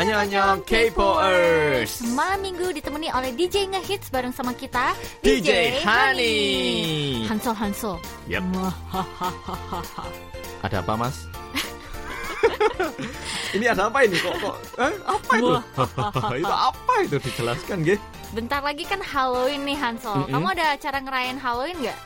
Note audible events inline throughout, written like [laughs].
Annyeong K-popers. Malam minggu ditemani oleh DJ Ngehits bareng sama kita DJ Hani. Hansol Hansol Yep. [laughs] Ada apa mas? [laughs] ini ada apa ini kok kok? Eh, apa itu? [laughs] itu apa itu dijelaskan gih? Bentar lagi kan Halloween nih Hansol Mm-mm. Kamu ada acara ngerayain Halloween nggak?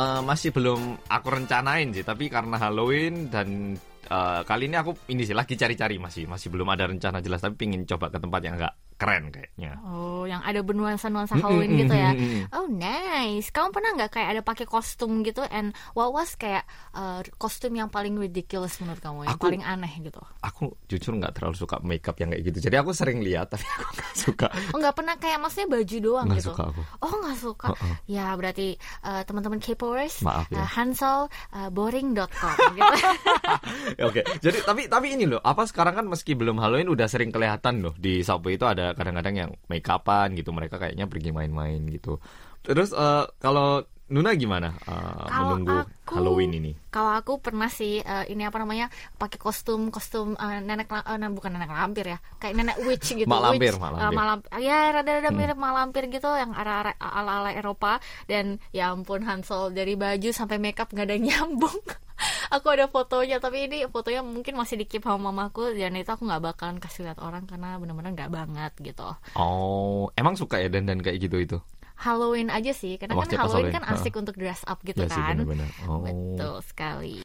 Eh, masih belum aku rencanain sih, tapi karena Halloween dan eh, kali ini aku ini sih lagi cari-cari masih masih belum ada rencana jelas, tapi pingin coba ke tempat yang agak keren kayaknya. Oh yang ada bernuansa-nuansa Halloween gitu ya. Oh nice Kamu pernah nggak kayak ada pakai kostum gitu And what was kayak uh, kostum yang paling ridiculous menurut kamu Yang Aku- paling aneh gitu Aku jujur nggak terlalu suka makeup yang kayak gitu, jadi aku sering lihat [laughs] tapi aku nggak suka. Oh nggak pernah kayak maksudnya baju doang Nggak gitu suka aku. Oh nggak suka Uh-uh. Ya berarti uh, teman-teman K-popers Maaf ya. uh, Hansol uh, boring.com [laughs] gitu. Oke, jadi tapi tapi ini loh, apa sekarang kan meski belum Halloween udah sering kelihatan loh di subway itu ada kadang-kadang yang make upan gitu, mereka kayaknya pergi main-main gitu. Terus eh, kalau Nuna gimana Kalau menunggu aku- Halloween ini? Kalau aku pernah sih uh, ini apa namanya pakai kostum kostum uh, nenek uh, bukan nenek lampir ya kayak nenek witch gitu Mak lampir, witch. mak Uh, lampir. Hmm. ya rada-rada mirip mak lampir gitu yang ala ala Eropa dan ya ampun Hansol dari baju sampai makeup nggak ada yang nyambung [laughs] aku ada fotonya tapi ini fotonya mungkin masih di keep sama mamaku dan itu aku nggak bakalan kasih lihat orang karena benar-benar nggak banget gitu Oh, emang suka ya dan dan kayak gitu itu? Halloween aja sih karena Oh, kan Halloween Halloween, kan asik untuk dress up gitu ya sih kan benar-benar. Oh. betul sekali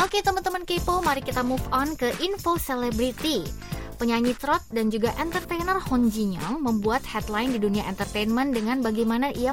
Oke teman-teman Kepo, mari kita move on ke info selebriti. Penyanyi trot dan juga entertainer Hon Jin Young membuat headline di dunia entertainment dengan bagaimana ia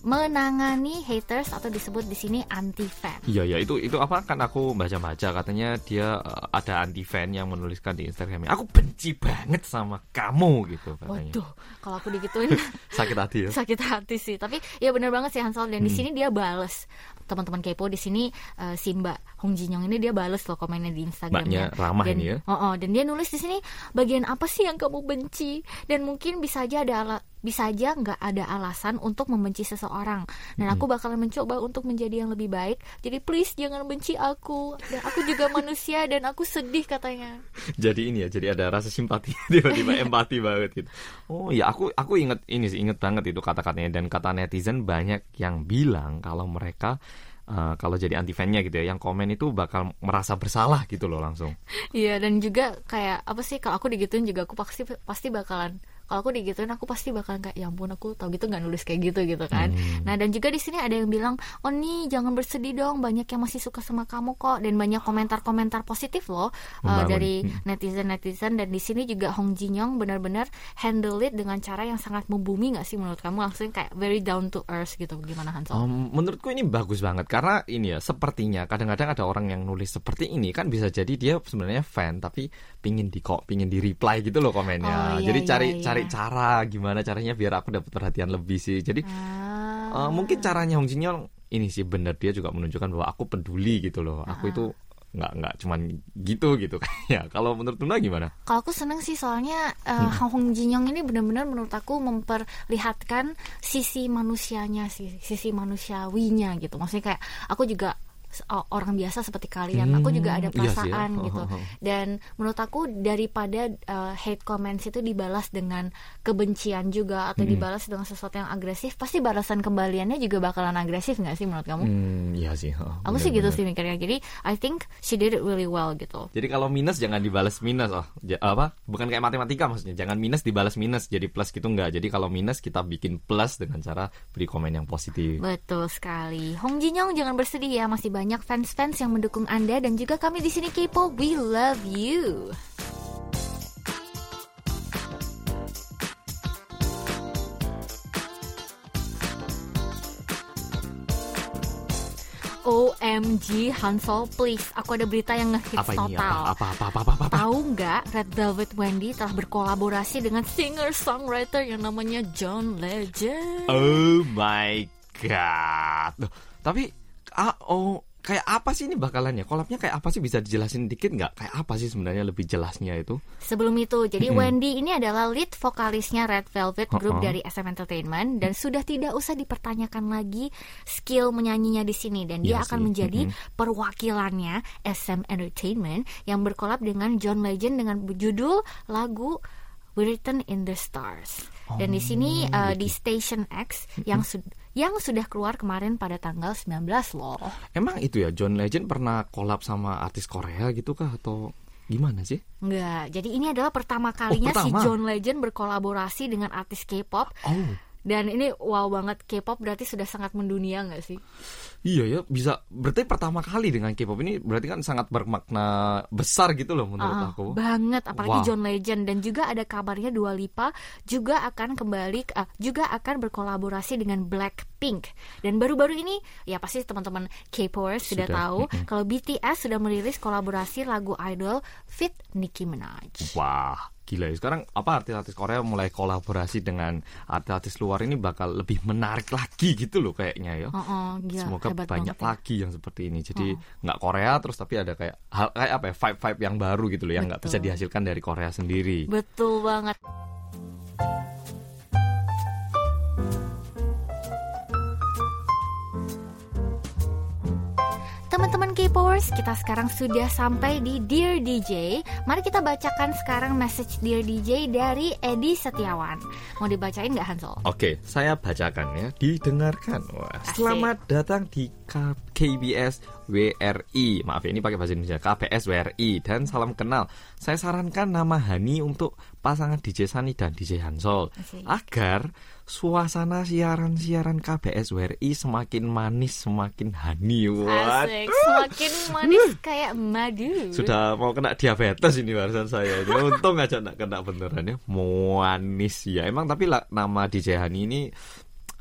menangani haters atau disebut di sini anti fan. Iya ya itu itu apa kan aku baca-baca katanya dia eh, ada anti fan yang menuliskan di Instagramnya aku benci banget sama kamu gitu katanya Waduh, kalau aku digituin [laughs] sakit hati ya [laughs] sakit hati sih. Tapi ya benar banget sih Hansol dan di Hmm. sini dia bales. Teman-teman kepo di sini eh, si Mbak Hong Jin Young ini dia bales loh komennya di Instagramnya. Mbaknya ramah dan, ini ya. Oh, oh, dan dia nulis di sini bagian apa sih yang kamu benci dan mungkin bisa aja ada ala- bisa aja nggak ada alasan untuk membenci seseorang. Dan Hmm. aku bakalan mencoba untuk menjadi yang lebih baik. Jadi please jangan benci aku. Dan aku juga [laughs] manusia dan aku sedih katanya. Jadi ini ya jadi ada rasa simpati [laughs] tiba-tiba [laughs] empati banget gitu. Oh ya aku aku inget ini sih inget banget itu kata-katanya. Dan kata netizen banyak yang bilang kalau mereka eh, kalau jadi anti fannya gitu ya yang komen itu bakal merasa bersalah gitu loh langsung. Iya dan juga kayak apa sih kalau aku digituin juga aku pasti pasti bakalan kalau aku digituin aku pasti bakalan kayak ya ampun aku tau gitu nggak nulis kayak gitu gitu kan. Hmm. Nah dan juga di sini ada yang bilang oh nih jangan bersedih dong banyak yang masih suka sama kamu kok dan banyak komentar-komentar positif loh uh, dari Hmm. netizen-netizen dan di sini juga Hong Jin Young benar-benar handle it dengan cara yang sangat membumi nggak sih menurut kamu langsung kayak very down to earth gitu gimana Hansol? Um, menurutku ini bagus banget karena ini ya sepertinya kadang-kadang ada orang yang nulis seperti ini kan bisa jadi dia sebenarnya fan tapi pingin di kok pingin di reply gitu loh komennya Oh, iya, jadi iya, cari iya. cari cara gimana caranya biar aku dapat perhatian lebih sih jadi Ah. Uh, mungkin caranya Hong Jin Young ini sih benar dia juga menunjukkan bahwa aku peduli gitu loh. Aku Ah. itu nggak nggak cuman gitu gitu [laughs] ya. Kalau menurut Luna gimana? Kalau aku seneng sih soalnya uh, Hong Jin Young ini benar-benar menurut aku memperlihatkan sisi manusianya sih, sisi manusiawinya gitu. Maksudnya kayak aku juga orang biasa seperti kalian, aku juga ada Hmm, iya sih ya. perasaan Oh, gitu. oh, oh. Dan menurut aku daripada uh, hate comments itu dibalas dengan kebencian juga atau Hmm. dibalas dengan sesuatu yang agresif, pasti balasan kembaliannya juga bakalan agresif nggak sih menurut kamu? Hmm, iya sih. oh, Aku sih gitu benar-benar. sih mikirnya. Jadi I think she did it really well gitu. Jadi kalau minus jangan dibalas minus oh Ja- apa bukan kayak matematika maksudnya jangan minus dibalas minus jadi plus gitu enggak jadi kalau minus kita bikin plus dengan cara beri komen yang positif Betul sekali. Hong Jin Young jangan bersedih ya, masih banyak fans-fans yang mendukung Anda dan juga kami di sini Kepo, we love you. OMG Hansol, please, aku ada berita yang ngehits apa ini total. apa apa apa apa apa, apa? Tahu nggak Red Velvet Wendy telah berkolaborasi dengan singer-songwriter yang namanya John Legend. Oh my god. Loh, tapi ah, oh kayak apa sih ini bakalannya? Kolabnya kayak apa sih bisa dijelasin dikit nggak? Kayak apa sih sebenarnya lebih jelasnya itu? Sebelum itu, jadi Mm-mm. Wendy ini adalah lead vokalisnya Red Velvet Group Uh-uh. dari SM Entertainment dan sudah tidak usah dipertanyakan lagi skill menyanyinya di sini dan dia Iya akan sih. menjadi Mm-mm. perwakilannya SM Entertainment yang berkolab dengan John Legend dengan judul lagu Written in the Stars. Dan di sini Oh, uh, gitu. di Station X yang yang sudah keluar kemarin pada tanggal 19 loh. Emang itu ya John Legend pernah kolab sama artis Korea gitu kah atau gimana sih? Enggak, jadi ini adalah pertama kalinya si pertama? John Legend berkolaborasi dengan artis K-pop Oh. dan ini wow banget K-pop berarti sudah sangat mendunia nggak sih? Iya ya, bisa berarti pertama kali dengan K-pop ini berarti kan sangat bermakna besar gitu loh menurut Ah, aku. banget apalagi Wah. John Legend dan juga ada kabarnya Dua Lipa juga akan kembali ah, juga akan berkolaborasi dengan Blackpink dan baru-baru ini ya pasti teman-teman K-popers sudah, Sudah, tahu kalau BTS sudah merilis kolaborasi lagu Idol fit Nicki Minaj. Wah, gila ya. Sekarang apa artis-artis Korea mulai kolaborasi dengan artis-artis luar ini bakal lebih menarik lagi gitu loh kayaknya ya. Oh, oh, gila, Semoga banyak banget ya. lagi yang seperti ini. Jadi nggak Korea terus tapi ada kayak hal kayak apa ya vibe-vibe yang baru gitu loh yang nggak bisa dihasilkan dari Korea sendiri. Betul banget. K-Powers, kita sekarang sudah sampai di Dear DJ. Mari kita bacakan sekarang message Dear DJ dari Edi Setiawan. Mau dibacain nggak Hansol? Oke, saya bacakan ya. Didengarkan. Wah, Asik. selamat datang di K- KBS WRI. Maaf ya, ini pakai bahasa Indonesia. KBS WRI dan salam kenal. Saya sarankan nama Hani untuk pasangan DJ Sani dan DJ Hansol Asik. agar suasana siaran-siaran KBS WRI semakin manis, semakin hani. Asik, semakin manis kayak madu. Sudah mau kena diabetes ini barusan saya. Ini untung aja nggak kena beneran ya. Manis ya. Emang tapi lah, nama DJ Hani ini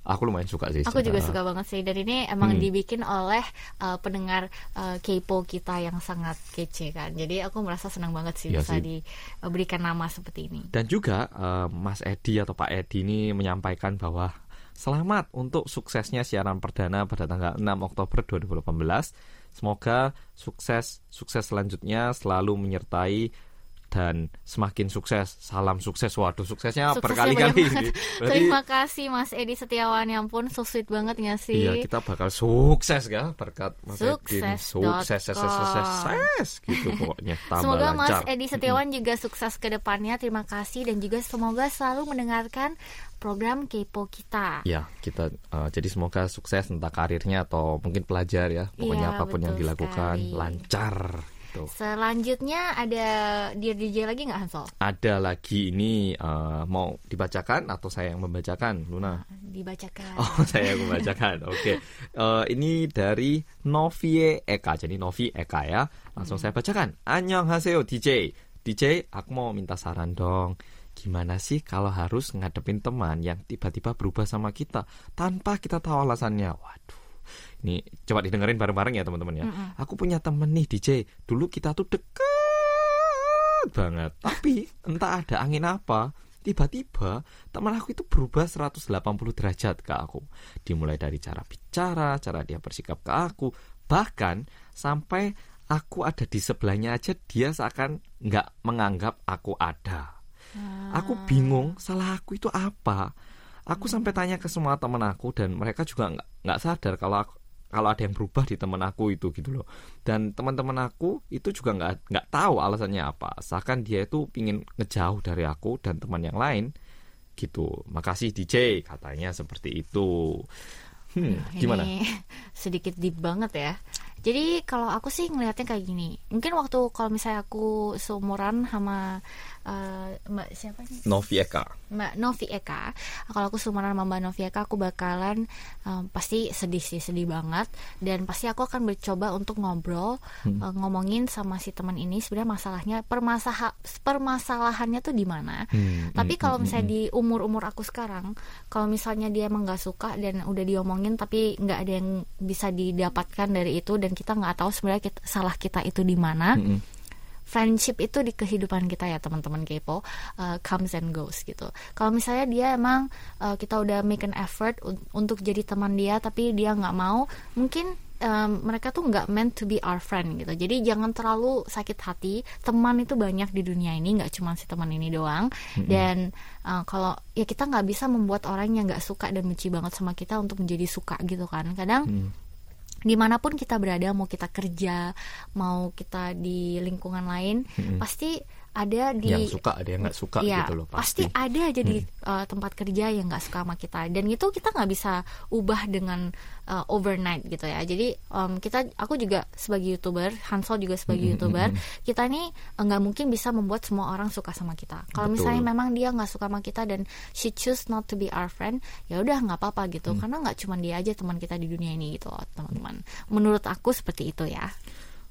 aku lumayan suka sih. Aku juga suka banget sih dan ini emang Hmm. dibikin oleh uh, pendengar uh, K-pop kita yang sangat kece kan. Jadi aku merasa senang banget sih Iya bisa sih. diberikan nama seperti ini. Dan juga eh, Mas Edi atau Pak Edi ini menyampaikan bahwa selamat untuk suksesnya siaran perdana pada tanggal 6 Oktober 2018. Semoga sukses sukses selanjutnya selalu menyertai dan semakin sukses. Salam sukses. Waduh, suksesnya, Suksesnya berkali-kali. Terima kasih Mas Edi Setiawan yang pun so sweet banget gak sih? Iya, kita bakal sukses ya berkat Mas Edi. Sukses Sukses, sukses, sukses, sukses gitu pokoknya. [laughs] Tambah Semoga Mas. Edi Setiawan juga sukses ke depannya. Terima kasih dan juga semoga selalu mendengarkan program Kepo kita. Ya, kita uh, jadi semoga sukses entah karirnya atau mungkin pelajar ya. Pokoknya Iya, apa pun yang dilakukan sekali. lancar. Gitu. Selanjutnya ada Dear DJ lagi nggak Hansol? Ada lagi ini uh, mau dibacakan atau saya yang membacakan, Luna? Dibacakan. Oh, [laughs] saya yang membacakan. Oke. Eh, ini dari Novie Eka. Jadi Novi Eka ya. Langsung saya bacakan. Annyeonghaseyo DJ. DJ, aku mau minta saran dong. Gimana sih kalau harus ngadepin teman yang tiba-tiba berubah sama kita tanpa kita tahu alasannya? Waduh. Ini coba didengerin bareng-bareng ya teman-teman ya. Aku punya temen nih DJ. Dulu kita tuh deket banget. Tapi entah ada angin apa, tiba-tiba teman aku itu berubah 180 derajat ke aku. Dimulai dari cara bicara, cara dia bersikap ke aku, bahkan sampai aku ada di sebelahnya aja dia seakan nggak menganggap aku ada. Aku bingung salah aku itu apa. Aku sampai tanya ke semua teman aku dan mereka juga nggak nggak sadar kalau aku, kalau ada yang berubah di teman aku itu gitu loh. Dan teman-teman aku itu juga nggak nggak tahu alasannya apa. Seakan dia itu ingin ngejauh dari aku dan teman yang lain gitu. Makasih DJ katanya seperti itu. Hmm, gimana? [laughs] Sedikit deep banget ya. Jadi kalau aku sih ngelihatnya kayak gini. Mungkin waktu kalau misalnya aku seumuran sama eh, Mbak siapa nih? Novi Eka. Mbak Novi Eka. Kalau aku seumuran sama Mbak Novi Eka, aku bakalan em, pasti sedih sih, sedih banget. Dan pasti aku akan mencoba untuk ngobrol, Hmm. eh, ngomongin sama si teman ini sebenarnya masalahnya, permasalah permasalahannya tuh di mana. Hmm, Tapi hmm, kalau hmm, misalnya hmm. di umur-umur aku sekarang, kalau misalnya dia emang nggak suka dan udah diomongin tapi nggak ada yang bisa didapatkan dari itu dan kita nggak tahu sebenarnya kita- salah kita itu di mana. Hmm, hmm. Friendship itu di kehidupan kita ya teman-teman kepo uh, comes and goes gitu. Kalau misalnya dia emang uh, kita udah make an effort un- untuk jadi teman dia tapi dia nggak mau, mungkin em, mereka tuh nggak meant to be our friend gitu. Jadi jangan terlalu sakit hati. Teman itu banyak di dunia ini, nggak cuma si teman ini doang. Dan eh, kalau ya kita nggak bisa membuat orang yang nggak suka dan benci banget sama kita untuk menjadi suka gitu kan. Kadang Hmm. Di mana pun kita berada, mau kita kerja, mau kita di lingkungan lain, pasti ada di Yang suka ada yang nggak suka Iya, gitu loh pasti. pasti. ada aja di uh, tempat kerja yang nggak suka sama kita. Dan itu kita nggak bisa ubah dengan uh, overnight gitu ya. Jadi um, kita aku juga sebagai youtuber Hansol juga sebagai youtuber kita ini uh, nggak mungkin bisa membuat semua orang suka sama kita. Kalau misalnya memang dia nggak suka sama kita dan she choose not to be our friend ya udah nggak apa-apa gitu. Mm. karena nggak cuma dia aja teman kita di dunia ini gitu teman-teman. Menurut aku seperti itu ya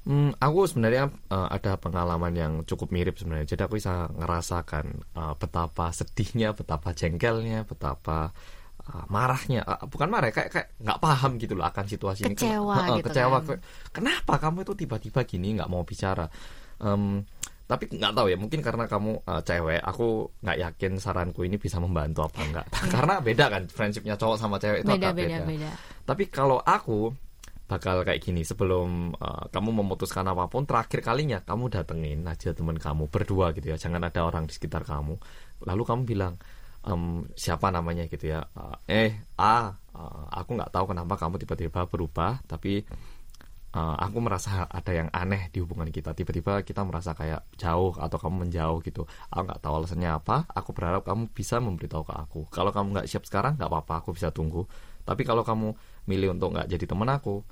Hmm, aku sebenarnya eh, ada pengalaman yang cukup mirip sebenarnya. Jadi aku bisa ngerasakan eh, betapa sedihnya, betapa jengkelnya, betapa eh, marahnya. Eh, bukan marah, kayak kayak nggak paham gitu loh akan situasi ini. Kecewa eh, gitu kecewa. kan. Kenapa kamu itu tiba-tiba gini nggak mau bicara? Em, tapi nggak tahu ya, mungkin karena kamu eh, cewek, aku nggak yakin saranku ini bisa membantu apa enggak. karena beda kan, friendshipnya cowok sama cewek itu beda agak beda beda tapi kalau aku bakal kayak gini. Sebelum uh, kamu memutuskan apa pun terakhir kalinya kamu datengin aja teman kamu berdua gitu ya. Jangan ada orang di sekitar kamu. Lalu kamu bilang "Em, siapa namanya? gitu ya. "Uh, eh A. Uh, aku nggak tahu kenapa kamu tiba-tiba berubah tapi uh, aku merasa ada yang aneh di hubungan kita. Tiba-tiba kita merasa kayak jauh atau kamu menjauh gitu. Aku nggak tahu alasannya apa. Aku berharap kamu bisa memberitahu ke aku. Kalau kamu nggak siap sekarang nggak apa-apa. Aku bisa tunggu. Tapi kalau kamu milih untuk nggak jadi teman aku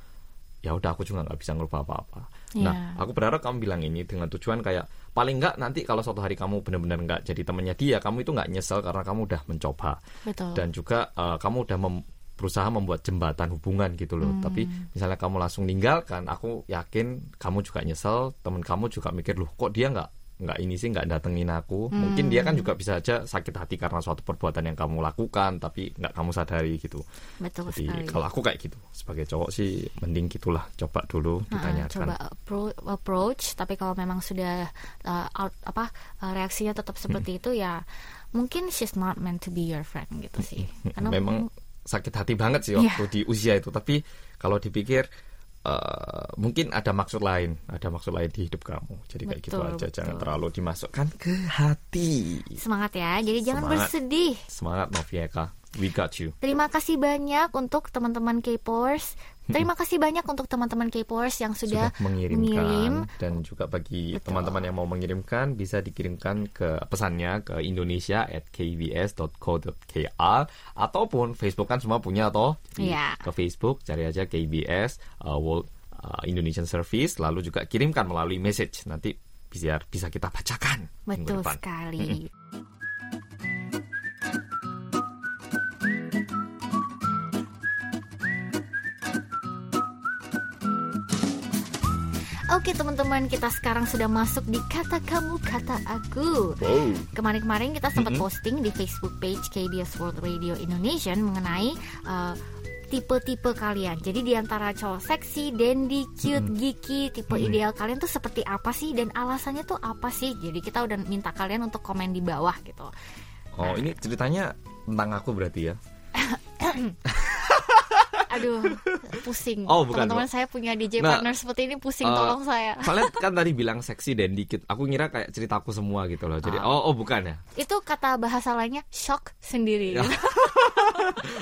ya udah aku juga nggak bisa ngerubah apa-apa nah Iya. aku berharap kamu bilang ini dengan tujuan kayak paling nggak nanti kalau suatu hari kamu benar-benar nggak jadi temannya dia kamu itu nggak nyesel karena kamu udah mencoba betul dan juga eh, kamu udah mem- berusaha membuat jembatan hubungan gitu loh. Tapi misalnya kamu langsung ninggalkan, aku yakin kamu juga nyesel, temen kamu juga mikir loh kok dia nggak nggak ini sih nggak datengin aku. Mungkin dia kan juga bisa aja sakit hati karena suatu perbuatan yang kamu lakukan, tapi nggak kamu sadari gitu. betul Jadi sekali kalau aku kayak gitu sebagai cowok sih mending gitulah coba dulu Nah, ditanyakan. coba appro- approach tapi kalau memang sudah uh, out apa uh, reaksinya tetap seperti itu ya mungkin she's not meant to be your friend gitu sih karena memang sakit hati banget sih Iya. waktu di usia itu tapi kalau dipikir eh, mungkin ada maksud lain ada maksud lain di hidup kamu jadi kayak gitu Betul, aja jangan betul. terlalu dimasukkan ke hati semangat ya jadi jangan Semangat. bersedih semangat Novieka we got you. Terima kasih banyak untuk teman-teman K-popers terima kasih banyak untuk teman-teman K-popers yang sudah, sudah mengirimkan mengirim. dan juga bagi teman-teman yang mau mengirimkan bisa dikirimkan ke pesannya ke Indonesia at kbs.co.kr ataupun Facebook kan semua punya toh. Jadi Iya. ke Facebook cari aja KBS uh, World uh, Indonesian Service lalu juga kirimkan melalui message. Nanti biar bisa kita bacakan betul sekali Oke teman-teman kita sekarang sudah masuk di kata kamu kata aku. Kemarin-kemarin kita sempat Mm-mm. posting di Facebook page KBS World Radio Indonesia mengenai uh, tipe-tipe kalian. Jadi di antara cowok seksi, dandy, cute, geeky, tipe ideal kalian tuh seperti apa sih dan alasannya tuh apa sih? Jadi kita udah minta kalian untuk komen di bawah gitu. Oh ini ceritanya tentang aku berarti ya [coughs] Aduh, pusing. Oh, bukan, Teman-teman saya punya DJ Nah, partner seperti ini pusing, uh, tolong saya. Soalnya kan tadi [laughs] bilang seksi dan dikit. Aku ngira kayak ceritaku semua gitu loh. Jadi oh, oh bukan ya? Itu kata bahasa lainnya shock sendiri. Ya. [laughs]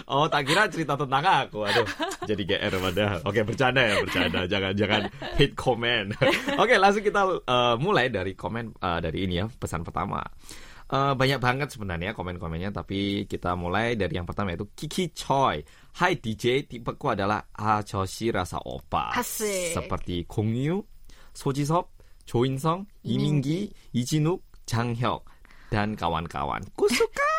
Oh tak kira cerita tentang aku. Aduh jadi GR padahal. Oke bercanda ya bercanda. [laughs] Jangan jangan hate comment. Oke langsung kita uh, mulai dari komen uh, Dari ini ya pesan pertama Uh, banyak banget sebenarnya komen-komennya, tapi kita mulai dari yang pertama yaitu Kiki Choi. Hai DJ, tipeku adalah Ajoshi rasa opa. Asik. Seperti Ki, Lee Jin Uk, Ijinuk, Janghyuk, dan kawan-kawan. Kusuka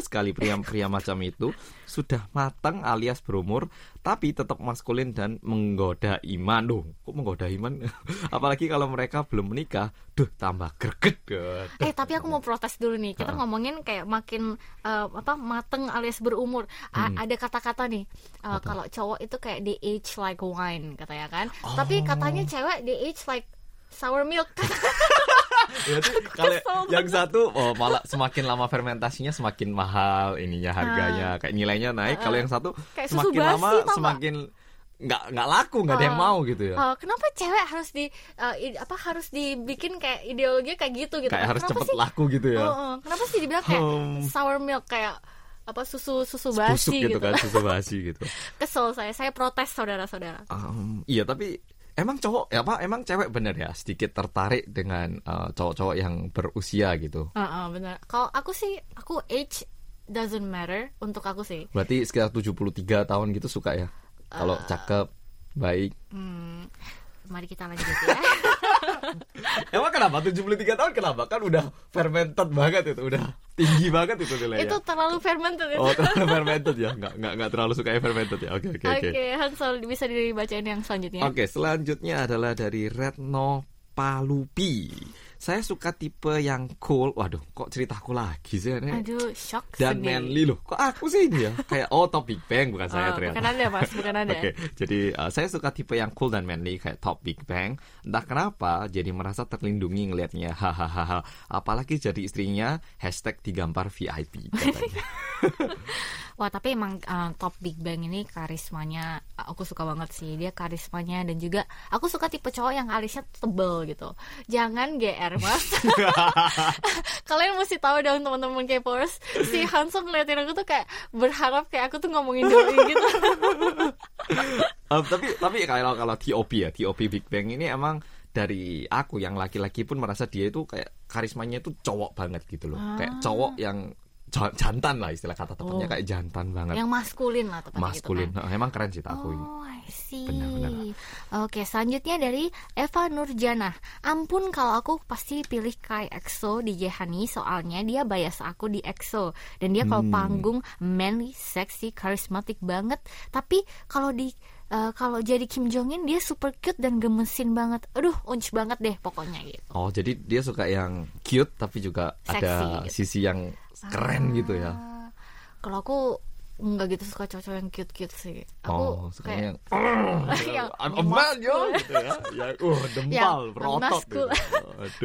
sekali pria-pria macam itu sudah matang alias berumur tapi tetap maskulin dan menggoda iman. Duh, kok menggoda iman? [laughs] Apalagi kalau mereka belum menikah, duh tambah greget. Eh tapi aku mau protes dulu nih. Kita ngomongin kayak makin eh, apa mateng alias berumur. A- Hmm. Ada kata-kata nih. eh, kalau cowok itu kayak they age like wine katanya kan. Oh. Tapi katanya cewek they age like sour milk. [laughs] Berarti kalau yang satu oh, malah semakin lama fermentasinya semakin mahal ininya harganya, kayak nilainya naik. Kalau yang satu Kayak susu semakin basi, lama tau semakin nggak nggak laku nggak ada yang mau gitu ya. Eh, kenapa cewek harus di i- apa harus dibikin kayak ideologi kayak gitu gitu? Kayak kan? harus kenapa cepet sih? laku gitu ya? Oh, oh. kenapa sih dibilang kayak Hmm. sour milk kayak apa susu susu basi gitu, gitu, kan susu [laughs] basi gitu. Kesel saya saya protes saudara-saudara. Um, iya tapi emang cowok ya apa emang cewek bener ya? Sedikit tertarik dengan uh, cowok-cowok yang berusia gitu. Ah, ah, benar kalau aku sih aku age doesn't matter untuk aku sih. Berarti sekitar 73 tahun gitu suka ya? Kalau Eh. cakep baik. Hmm, mari kita lanjut ya [laughs] [laughs] emang kenapa? 73 tahun kenapa? Kan udah fermented banget itu udah tinggi banget itu nilainya. Itu terlalu fermented itu. Oh terlalu fermented ya? Nggak nggak nggak terlalu suka fermented ya? Oke oke Oke, oke bisa dibacain yang selanjutnya. Oke, selanjutnya adalah dari Retno Palupi. Saya suka tipe yang cool. Waduh, kok ceritaku lagi sih? Aduh, shock Dan manly loh. Kok aku sih ini ya? [laughs] Kayak oh Top Big Bang bukan saya Oh, ternyata. bukan ada mas, bukan ada. Oke, jadi uh, saya suka tipe yang cool dan manly kayak Top Big Bang. Entah kenapa, jadi merasa terlindungi ngelihatnya. [laughs] Hahaha. Apalagi jadi istrinya hashtag digampar VIP katanya. [laughs] Wah tapi emang uh, top Big Bang ini karismanya uh, aku suka banget sih dia karismanya dan juga aku suka tipe cowok yang alisnya tebel gitu. Jangan GR mas. [laughs] Kalian mesti tahu dong teman-teman K-popers si Hanso ngeliatin aku tuh kayak berharap kayak aku tuh ngomongin doi gitu. Um, [laughs] tapi tapi kalau kalau TOP ya TOP Big Bang ini emang dari aku yang laki-laki pun merasa dia itu kayak karismanya itu cowok banget gitu loh kayak cowok yang jantan lah istilah kata tepatnya Oh. kayak jantan banget yang maskulin lah tepatnya maskulin gitu kan. Nah, emang keren sih aku ini Oh, I see. Benar-benar. Oke, selanjutnya dari Eva Nurjana. Ampun kalau aku pasti pilih Kai EXO di Jehani soalnya dia bias aku di EXO dan dia kalau Hmm. panggung manly, sexy, karismatik banget. Tapi kalau di eh, kalau jadi Kim Jong In dia super cute dan gemesin banget. Aduh, unch banget deh pokoknya gitu. oh jadi dia suka yang cute tapi juga ada Seksi. sisi yang keren gitu ya Kalau aku nggak gitu suka cowok yang cute-cute sih. Aku oh kayak yang [laughs] Yang I'm a man yo [laughs] gitu ya yang uh dempal Yang berotot gitu.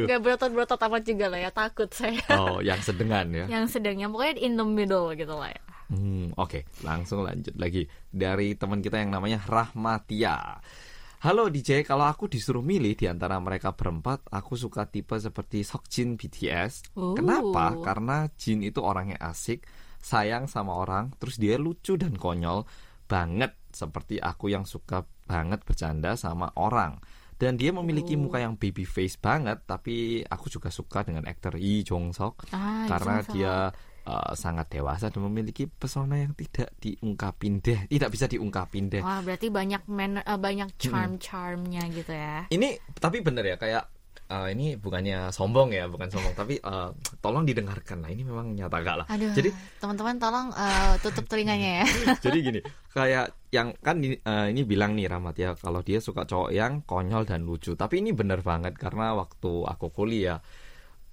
aduh berotot-berotot amat juga lah ya takut saya. oh yang sedengan ya yang sedangnya pokoknya in the middle gitu lah ya. Hmm, Oke, langsung lanjut lagi dari teman kita yang namanya Rahmatia. Halo DJ, kalau aku disuruh milih di antara mereka berempat, aku suka tipe seperti Seokjin BTS. Oh. Kenapa? Karena Jin itu orangnya asik, sayang sama orang, terus dia lucu dan konyol banget seperti aku yang suka banget bercanda sama orang. Dan dia memiliki Oh. muka yang baby face banget, tapi aku juga suka dengan aktor Lee Jong Sok Ah, karena Jong-seok. dia uh, sangat dewasa dan memiliki pesona yang tidak diungkapin deh, tidak bisa diungkapin deh. Wah, berarti banyak manner, eh, banyak charm-charmnya gitu ya. Ini tapi bener ya kayak uh, ini bukannya sombong ya, bukan sombong tapi uh, tolong didengarkan lah. Ini memang nyata gak lah. Aduh, Jadi teman-teman tolong eh, tutup telinganya ya. [laughs] jadi gini, kayak yang kan ini, uh, ini bilang nih Ramat ya kalau dia suka cowok yang konyol dan lucu. Tapi ini bener banget karena waktu aku kuliah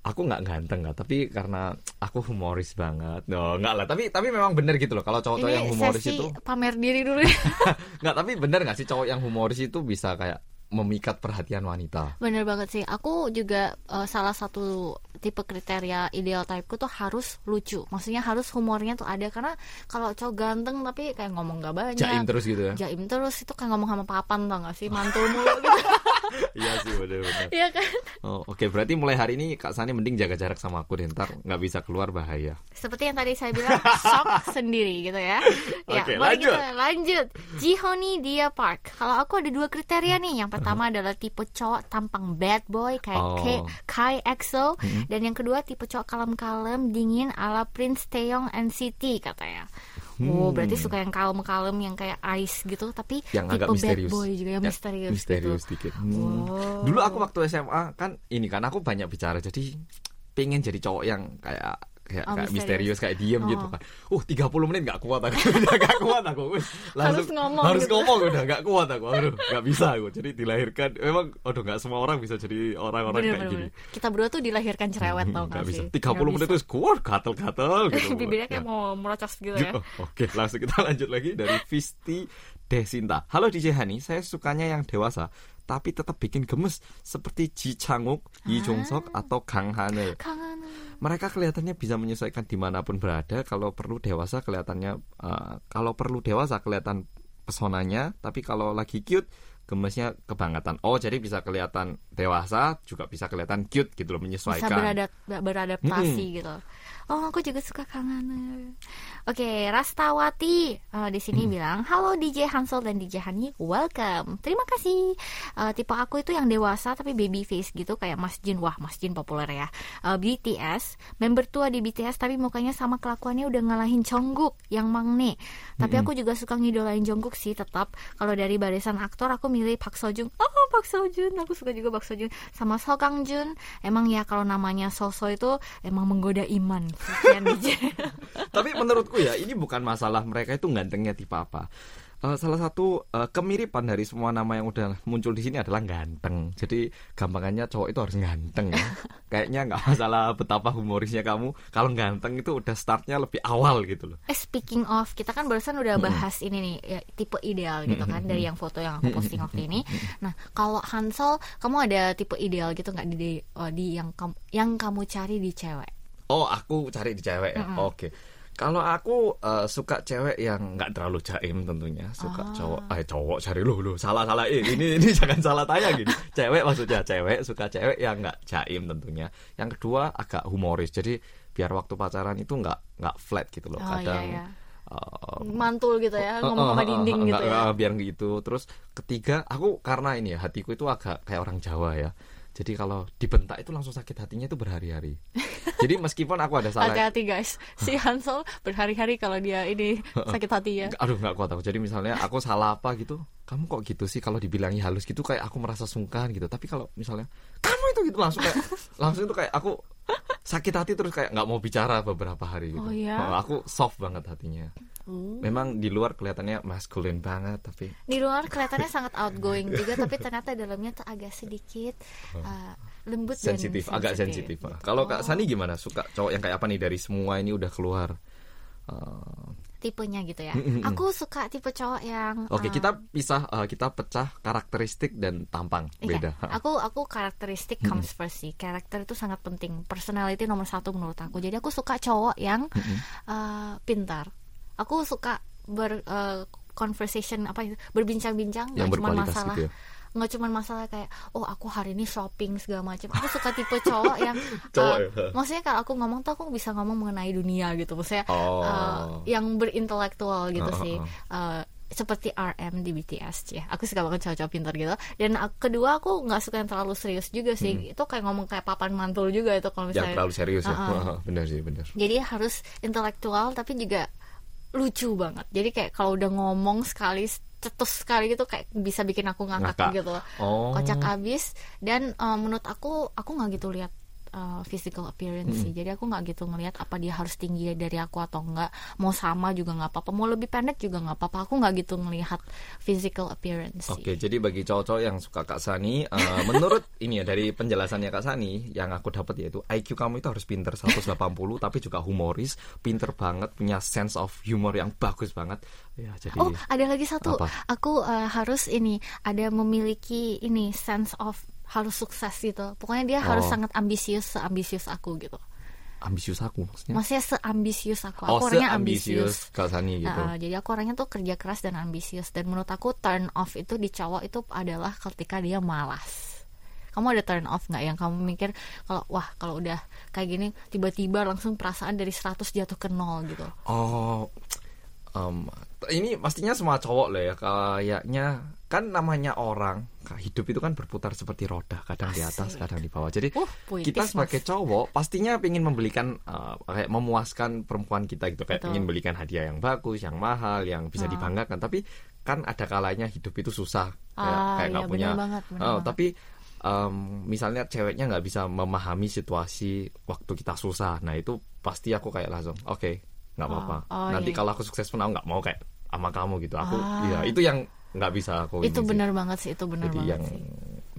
aku nggak ganteng nggak tapi karena aku humoris banget no nggak lah tapi tapi memang bener gitu loh kalau cowok-cowok yang humoris itu pamer diri dulu ya. [laughs] nggak tapi bener nggak sih cowok yang humoris itu bisa kayak memikat perhatian wanita Bener banget sih. Aku juga eh, salah satu tipe kriteria ideal typeku tuh harus lucu. Maksudnya harus humornya tuh ada karena kalau cowok ganteng tapi kayak ngomong gak banyak. jaim terus gitu ya Jaim terus itu kayak ngomong sama papan tau gak sih mantul mulu gitu. [laughs] iya sih bener-bener Iya kan? oh, oke berarti mulai hari ini kak Sani mending jaga jarak sama aku deh ntar nggak bisa keluar bahaya Seperti yang tadi saya bilang shock [laughs] sendiri gitu ya. Ya, Oke, mari lanjut. kita lanjut. Jihoni Dia Park. Kalau aku ada dua kriteria nih. Yang pertama adalah tipe cowok tampang bad boy kayak Oh. K- Kai EXO dan yang kedua tipe cowok kalem-kalem, dingin ala Prince Taeyong NCT katanya. Oh, berarti suka yang kalem-kalem yang kayak ice gitu, tapi Hmm. yang tipe agak bad misterius boy juga yang Ya, misterius. misterius gitu. dikit Hmm. Wow. dulu aku waktu SMA kan ini kan aku banyak bicara jadi pengen jadi cowok yang kayak kayak, Oh, kayak misterius. misterius kayak diem Oh. gitu kan. Uh 30 menit nggak kuat aku. [laughs] Udah nggak kuat aku. Langsung Harus ngomong Harus gitu. ngomong udah nggak kuat aku. Aduh, nggak bisa aku. Jadi dilahirkan memang aduh nggak semua orang bisa jadi orang-orang kayak bener, gini. bener. Kita berdua tuh dilahirkan cerewet tau gak bisa. sih? 30 Nggak menit bisa. terus kuat gatel-gatel gitu. [laughs] Bibirnya kayak Ya. mau merocos gitu ya. Oh, Oke, langsung kita [laughs] lanjut lagi dari Visti Desinta. Halo DJ Hani, saya sukanya yang dewasa tapi tetap bikin gemes seperti Ji Changuk, Yi Jong Sok atau Kang. Kangen. Mereka kelihatannya bisa menyesuaikan di mana pun berada. Kalau perlu dewasa kelihatannya, eh, kalau perlu dewasa kelihatan pesonanya, tapi kalau lagi cute gemesnya kebangetan. Oh, jadi bisa kelihatan dewasa, juga bisa kelihatan cute gitu loh, bisa menyesuaikan. beradap beradaptasi gitu oh aku juga suka kangen oke Rastawati eh, di sini bilang halo DJ Hansel dan DJ Hani welcome. Terima kasih. Eh, tipe aku itu yang dewasa tapi baby face gitu kayak Mas Jin. Wah Mas Jin populer ya. Eh, BTS member tua di BTS tapi mukanya sama kelakuannya udah ngalahin Jungkook yang Mangne tapi aku juga suka ngidolain Jungkook sih tetap. Kalau dari barisan aktor aku milih Park Seo Joon oh Park Seo Joon aku suka juga Park Seo Joon sama So Kang Jun emang ya kalau namanya Soso itu emang menggoda iman Sekian DJ. [laughs] Tapi menurutku ya ini bukan masalah mereka itu gantengnya tipe apa. Eh, salah satu eh, kemiripan dari semua nama yang udah muncul di sini adalah ganteng. Jadi gampangannya cowok itu harus ganteng ya. [laughs] Kayaknya nggak masalah betapa humorisnya kamu. Kalau ganteng itu udah startnya lebih awal gitu loh. Eh speaking of, kita kan barusan udah bahas ini nih ya, tipe ideal gitu kan dari yang foto yang aku posting waktu ini. Nah kalau Hansel, kamu ada tipe ideal gitu nggak di eh, di yang kamu yang kamu cari di cewek? Oh aku cari di cewek ya. Oke. Kalau aku eh, suka cewek yang nggak terlalu jaim tentunya, suka cowok, eh cowok cari lu lu salah salah eh, ini ini [laughs] jangan salah tanya gini. Cewek maksudnya cewek suka cewek yang nggak jaim tentunya. Yang kedua agak humoris, jadi biar waktu pacaran itu nggak nggak flat gitu loh. Oh, Kadang iya, iya. eh, Mantul gitu ya, ngomong sama dinding eh, gitu enggak, ya. eh, biar gitu terus ketiga aku karena ini ya hatiku itu agak kayak orang Jawa ya jadi kalau dibentak itu langsung sakit hatinya itu berhari-hari. Jadi meskipun aku ada salah Hati-hati guys, si Hansel berhari-hari kalau dia ini sakit hati ya. aduh nggak kuat aku. Jadi misalnya aku salah apa gitu kamu kok gitu sih kalau dibilangi halus gitu? Kayak aku merasa sungkan gitu. Tapi kalau misalnya kamu itu gitu langsung kayak langsung itu kayak aku sakit hati terus kayak nggak mau bicara beberapa hari gitu. Oh, ya? Oh, aku soft banget hatinya Hmm. memang di luar kelihatannya maskulin banget tapi Di luar kelihatannya sangat outgoing juga, tapi ternyata dalamnya tuh agak sedikit uh, lembut dan sensitif, agak sensitif. Kalau Kak Sani gimana? Suka cowok yang kayak apa nih dari semua ini udah keluar? Uh, tipenya gitu ya. Aku suka tipe cowok yang Oke, uh, kita pisah, uh, kita pecah karakteristik dan tampang Iya, beda. aku aku karakteristik comes first sih. Karakter itu sangat penting. Personality nomor satu menurut aku. Jadi aku suka cowok yang uh, pintar. Aku suka ber uh, conversation apa itu berbincang-bincang Yang nggak cuma masalah gitu ya. nggak cuma masalah kayak oh aku hari ini shopping segala macam aku suka tipe cowok yang [laughs] Cowok uh, ya? maksudnya kalau aku ngomong tuh aku bisa ngomong mengenai dunia gitu maksudnya Oh. uh, yang berintelektual gitu Oh, oh, sih. Uh, seperti RM di BTS ya aku suka banget cowok-cowok pintar gitu dan uh, kedua aku nggak suka yang terlalu serius juga sih itu kayak ngomong kayak papan mantul juga itu kalau Yang misalnya terlalu serius ya. [laughs] Uh-uh. bener sih, bener. jadi harus intelektual tapi juga lucu banget jadi kayak kalau udah ngomong sekali cetus sekali gitu kayak bisa bikin aku Ngakak. gitu Oh. kocak abis dan uh, menurut aku aku nggak gitu lihat uh, physical appearance sih jadi aku nggak gitu ngelihat apa dia harus tinggi dari aku atau enggak mau sama juga nggak apa-apa mau lebih pendek juga nggak apa-apa aku nggak gitu ngelihat physical appearance Oke, jadi bagi cowok-cowok yang suka Kak Sani, uh, [laughs] menurut ini ya dari penjelasannya Kak Sani, yang aku dapat yaitu IQ kamu itu harus pinter 180 tapi juga humoris, pinter banget, punya sense of humor yang bagus banget. Ya, jadi Oh, ada lagi satu. Apa? Aku uh, harus ini ada memiliki ini sense of harus sukses gitu. Pokoknya dia harus Oh. sangat ambisius, seambisius aku gitu. ambisius aku maksudnya. Maksudnya seambisius aku. oh, Aku orangnya ambisius ambisius. Kak Sani gitu. Nah, jadi aku orangnya tuh kerja keras dan ambisius dan menurut aku turn off itu di cowok itu adalah ketika dia malas. Kamu ada turn off nggak yang kamu mikir kalau wah kalau udah kayak gini tiba-tiba langsung perasaan dari 100 jatuh ke nol gitu. Oh, em, ini pastinya semua cowok lah ya. Kayaknya kan namanya orang hidup itu kan berputar seperti roda, kadang di atas, Asik. kadang di bawah. Jadi Uh, puitis, kita sebagai cowok pastinya ingin membelikan eh, kayak memuaskan perempuan kita gitu, kayak Betul. ingin belikan hadiah yang bagus, yang mahal, yang bisa Ah. dibanggakan. Tapi kan ada kalanya hidup itu susah, kayak Ah, kayak nggak iya, punya. banget, Oh, banget. tapi em, misalnya ceweknya nggak bisa memahami situasi waktu kita susah, nah itu pasti aku kayak langsung, oke, nggak Oh, apa-apa. oh, Nanti iya. kalau aku sukses pun aku nggak mau kayak sama kamu gitu. Aku, Ah. ya itu yang nggak bisa aku. itu benar banget sih, itu benar banget yang sih.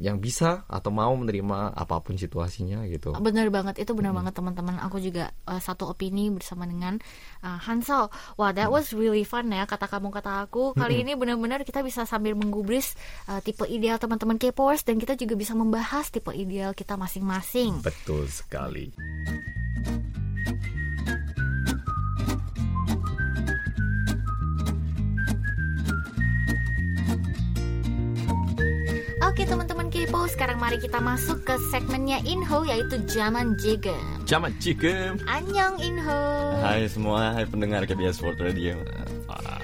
yang bisa atau mau menerima apa pun situasinya gitu. Bener banget, itu bener banget teman-teman. Aku juga uh, satu opini bersama dengan uh, Hansel. Wah, that was really fun ya kata kamu kata aku. Kali ini benar-benar kita bisa sambil menggubris uh, tipe ideal teman-teman K-popers dan kita juga bisa membahas tipe ideal kita masing-masing. Betul sekali. Oke teman-teman Kepo, sekarang mari kita masuk ke segmennya Inho yaitu Zaman Jega. Zaman chicken. Annyeong Inho. Hai semua, hai pendengar KBS World Radio.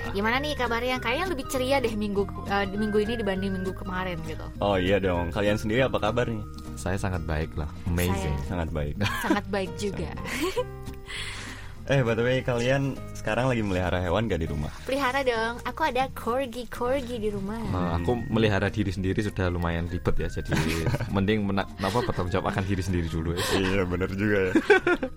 Gimana nih kabarnya? Kayaknya lebih ceria deh minggu eh, minggu ini dibanding minggu kemarin gitu. Oh iya dong, kalian sendiri apa kabar nih? Saya sangat baik lah, amazing. Saya- Sangat baik. Sangat baik [laughs] juga. Eh, by the way, kalian sekarang lagi melihara hewan gak di rumah? Pelihara dong. Aku ada corgi corgi di rumah. Nah, aku melihara diri sendiri sudah lumayan ribet ya, jadi [laughs] mending mena- apa bertanggung jawab akan diri sendiri dulu ya. iya, bener juga ya.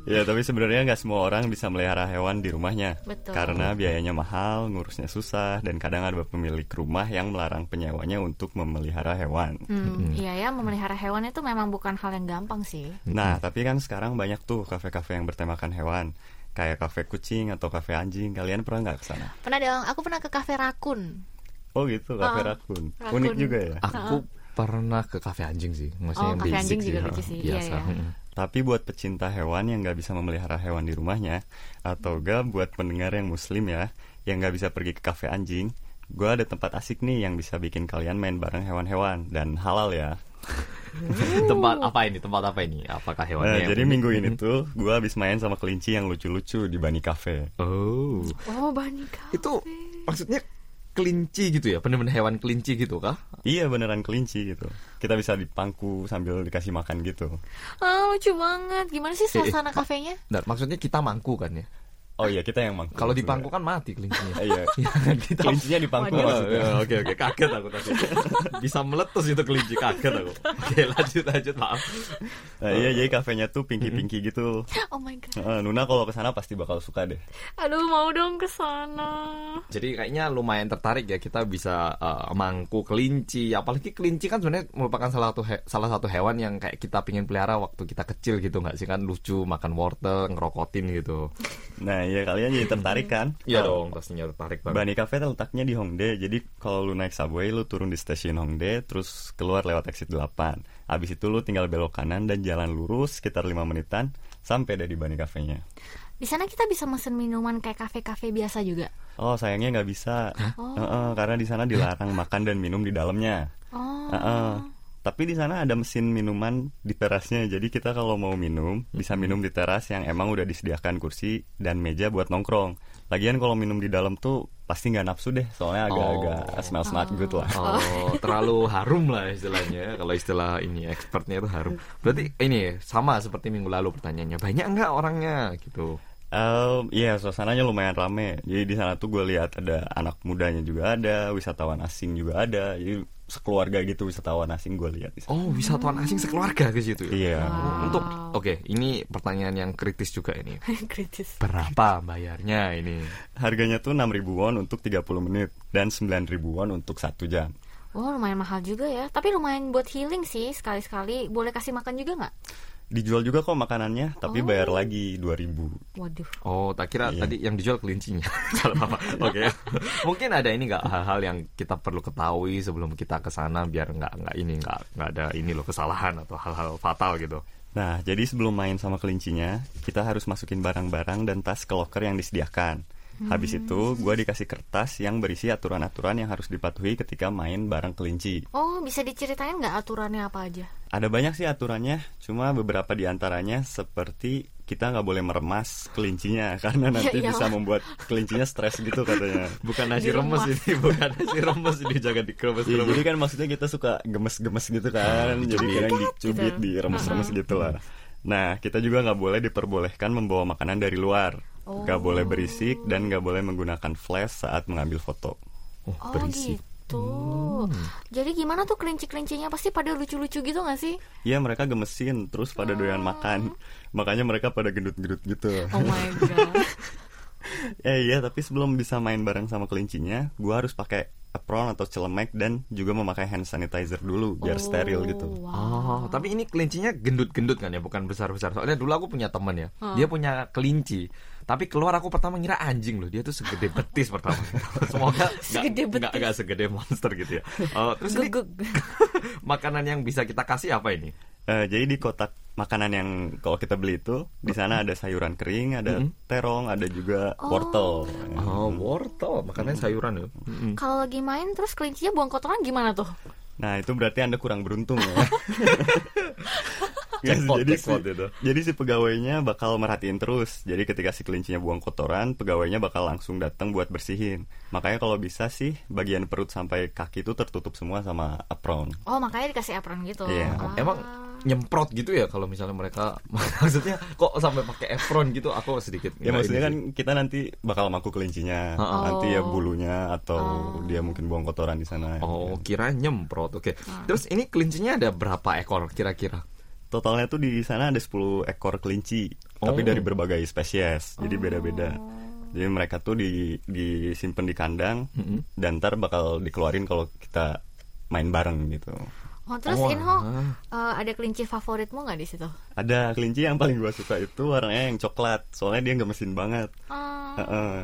ya, tapi sebenarnya nggak semua orang bisa melihara hewan di rumahnya. Betul. Karena biayanya mahal, ngurusnya susah, dan kadang ada pemilik rumah yang melarang penyewanya untuk memelihara hewan. Hmm, iya ya, memelihara hewan itu memang bukan hal yang gampang sih. Nah, tapi kan sekarang banyak tuh kafe-kafe yang bertemakan hewan. Kayak kafe kucing atau kafe anjing. Kalian pernah nggak ke sana? Pernah dong, aku pernah ke kafe rakun. Oh gitu, kafe Ah, rakun. rakun. Unik juga ya. Aku pernah ke kafe anjing sih, maksudnya Oh, yang kafe basic anjing juga ha, lucu sih, iya, biasa. iya. mm. Tapi buat pecinta hewan yang nggak bisa memelihara hewan di rumahnya, atau gak buat pendengar yang muslim ya, yang nggak bisa pergi ke kafe anjing, gue ada tempat asik nih yang bisa bikin kalian main bareng hewan-hewan dan halal ya. [laughs] Tempat apa ini? Tempat apa ini? Apakah Nah, hewannya? yang jadi minggu ini tuh gue habis main sama kelinci yang lucu-lucu di Bani Cafe. Oh, Oh, Bani Cafe. itu maksudnya kelinci gitu ya? Bener-bener hewan kelinci gitu kah? Iya beneran kelinci gitu. Kita bisa dipangku sambil dikasih makan gitu. Ah, lucu banget. Gimana sih suasana kafenya? Nah, maksudnya kita mangku kan ya? Oh iya kita yang mangku. Kalau di pangku kan mati kelincinya. Iya. [laughs] kita Kelincinya di pangku. Oh, maksudnya. iya, oke oke kaget aku tadi bisa meletus itu kelinci kaget aku oke lanjut lanjut maaf Nah, iya jadi kafenya tuh pinky-pinky gitu. Oh my god. Nuna kalau ke sana pasti bakal suka deh. Aduh, mau dong ke sana. jadi kayaknya lumayan tertarik ya kita bisa eh, mangku kelinci apalagi kelinci kan sebenarnya merupakan salah satu salah satu hewan yang kayak kita pingin pelihara waktu kita kecil gitu nggak sih kan lucu makan wortel ngerokotin gitu Nah, iya kalian jadi tertarik kan? iya dong pastinya tertarik banget Bani Cafe letaknya di Hongdae. Jadi kalau lu naik subway lu turun di stasiun Hongdae terus keluar lewat exit 8. Habis itu lu tinggal belok kanan dan jalan lurus sekitar 5 menitan sampai deh di Bani Cafe-nya. Di sana kita bisa mesen minuman kayak kafe-kafe biasa juga. Oh, sayangnya nggak bisa. Oh. Heeh, karena di sana dilarang makan dan minum di dalamnya. Oh. Heeh. Tapi di sana ada mesin minuman di terasnya. Jadi kita kalau mau minum bisa minum di teras yang emang udah disediakan kursi dan meja buat nongkrong. Lagian kalau minum di dalam tuh pasti nggak nafsu deh. Soalnya agak-agak Oh. smell not good lah. Oh, terlalu harum lah istilahnya. Kalau istilah ini expertnya itu harum. Berarti ini sama seperti minggu lalu pertanyaannya. Banyak nggak orangnya gitu? Um, Iya, suasananya lumayan rame. Jadi di sana tuh gue lihat ada anak mudanya juga ada, wisatawan asing juga ada. Jadi sekeluarga gitu wisatawan asing gue lihat. Oh, wisatawan asing sekeluarga ke situ ya? Iya. Wow. Untuk oke, ini pertanyaan yang kritis juga ini. [laughs] Kritis. Berapa bayarnya ini? Harganya tuh 6.000 won untuk 30 menit dan 9.000 won untuk satu jam. Oh, lumayan mahal juga ya. Tapi lumayan buat healing sih sekali-sekali. Boleh kasih makan juga nggak? Dijual juga kok makanannya, tapi Oh. bayar lagi 2000. Waduh. Oh, tak kira Iya. tadi yang dijual kelincinya. [laughs] Salah apa? Oke. Mungkin ada ini nggak hal-hal yang kita perlu ketahui sebelum kita ke sana biar nggak nggak ini nggak nggak ada ini loh kesalahan atau hal-hal fatal gitu. Nah, jadi sebelum main sama kelincinya, kita harus masukin barang-barang dan tas ke loker yang disediakan. Habis itu, gue dikasih kertas yang berisi aturan-aturan yang harus dipatuhi ketika main bareng kelinci. Oh, bisa diceritain nggak aturannya apa aja? Ada banyak sih aturannya, cuma beberapa di antaranya seperti kita nggak boleh meremas kelincinya [laughs] karena nanti iyalah. bisa membuat kelincinya stres gitu katanya. Bukan nasi Di remes rumah. ini, [laughs] bukan nasi remes ini jangan dikeremes Iya, jadi kan maksudnya kita suka gemes-gemes gitu kan, jadi kadang dicubit, gitu. diremes-remes gitu lah. Nah, kita juga nggak boleh diperbolehkan membawa makanan dari luar, nggak Oh. boleh berisik dan nggak boleh menggunakan flash saat mengambil foto. Oh, Oh, berisik. gitu. Jadi gimana tuh kelinci-kelincinya pasti pada lucu-lucu gitu nggak sih? Iya, mereka gemesin, terus pada doyan makan, makanya mereka pada gendut-gendut gitu. Oh my god. [laughs] Eh iya, tapi sebelum bisa main bareng sama kelincinya, gua harus pakai apron atau celemek dan juga memakai hand sanitizer dulu biar steril gitu. Oh, tapi ini kelincinya gendut-gendut kan ya, bukan besar-besar. Soalnya dulu aku punya teman ya, dia punya kelinci. Tapi keluar aku pertama ngira anjing loh, dia tuh segede betis pertama. [laughs] Semoga nggak- Segede betis. nggak nggak segede monster gitu ya. Oh, terus ini [laughs] makanan yang bisa kita kasih apa ini? Eh, jadi di kotak makanan yang kalau kita beli itu di sana ada sayuran kering, ada terong, ada juga wortel. Oh, wortel, makannya sayuran ya. Kalau lagi main terus kelincinya buang kotoran gimana tuh? Nah itu berarti anda kurang beruntung ya. [laughs] [laughs] Jackpot, jadi, si, itu. jadi si pegawainya bakal merhatiin terus. Jadi ketika si kelincinya buang kotoran, pegawainya bakal langsung datang buat bersihin. Makanya kalau bisa sih bagian perut sampai kaki itu tertutup semua sama apron. Oh makanya dikasih apron gitu. Iya. Ah. Emang nyemprot gitu ya kalau misalnya mereka [laughs] maksudnya kok sampai pakai apron gitu aku sedikit Ya maksudnya kan sih. kita nanti bakal maku kelincinya, Oh. nanti ya bulunya atau dia mungkin buang kotoran di sana. Oh, kira nyemprot. Oke. Terus ini kelincinya ada berapa ekor kira-kira? Totalnya tuh di sana ada 10 ekor kelinci, tapi Oh. dari berbagai spesies, jadi beda-beda. Jadi mereka tuh di disimpan di kandang Mm-mm. dan ntar bakal dikeluarin kalau kita main bareng gitu. Oh terus Oh, Inho eh, ada kelinci favoritmu nggak di situ? Ada kelinci yang paling gua suka itu warnanya yang coklat, soalnya dia nggak mesin banget. Ah. Heeh.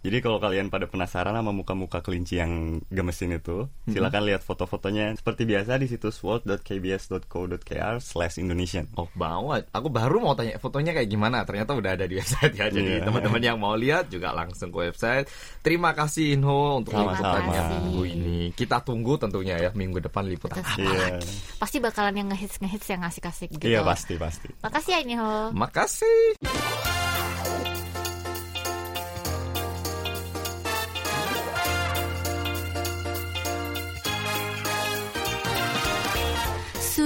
Jadi kalau kalian pada penasaran sama muka-muka kelinci yang gemesin itu, silakan lihat foto-fotonya. Seperti biasa di situs world.kbs.co.kr/indonesian. Oh banget. Aku baru mau tanya fotonya kayak gimana. Ternyata udah ada di website ya. Jadi Iya. teman-teman yang mau lihat juga langsung ke website. Terima kasih Inho untuk Sama-sama. liputannya minggu ini. Kita tunggu tentunya ya minggu depan liputan. Betul. Iya. Pasti bakalan yang ngehits ngehits yang asik-asik gitu. Iya pasti pasti. Makasih ya Inho. Makasih.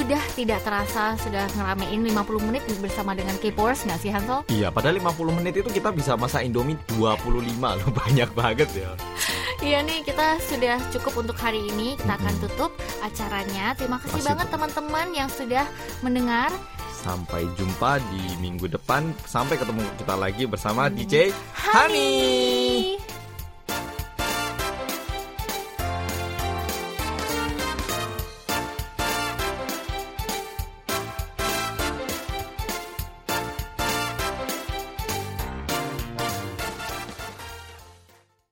Sudah tidak terasa sudah ngeramein 50 menit bersama dengan K-Pores nggak sih Hansel? Iya, padahal 50 menit itu kita bisa masak Indomie 25 loh. [laughs] Banyak banget ya. Iya nih kita sudah cukup untuk hari ini Kita akan tutup acaranya Terima kasih Masih banget teman-teman yang sudah mendengar Sampai jumpa di minggu depan. Sampai ketemu kita lagi bersama DJ Hani. Hani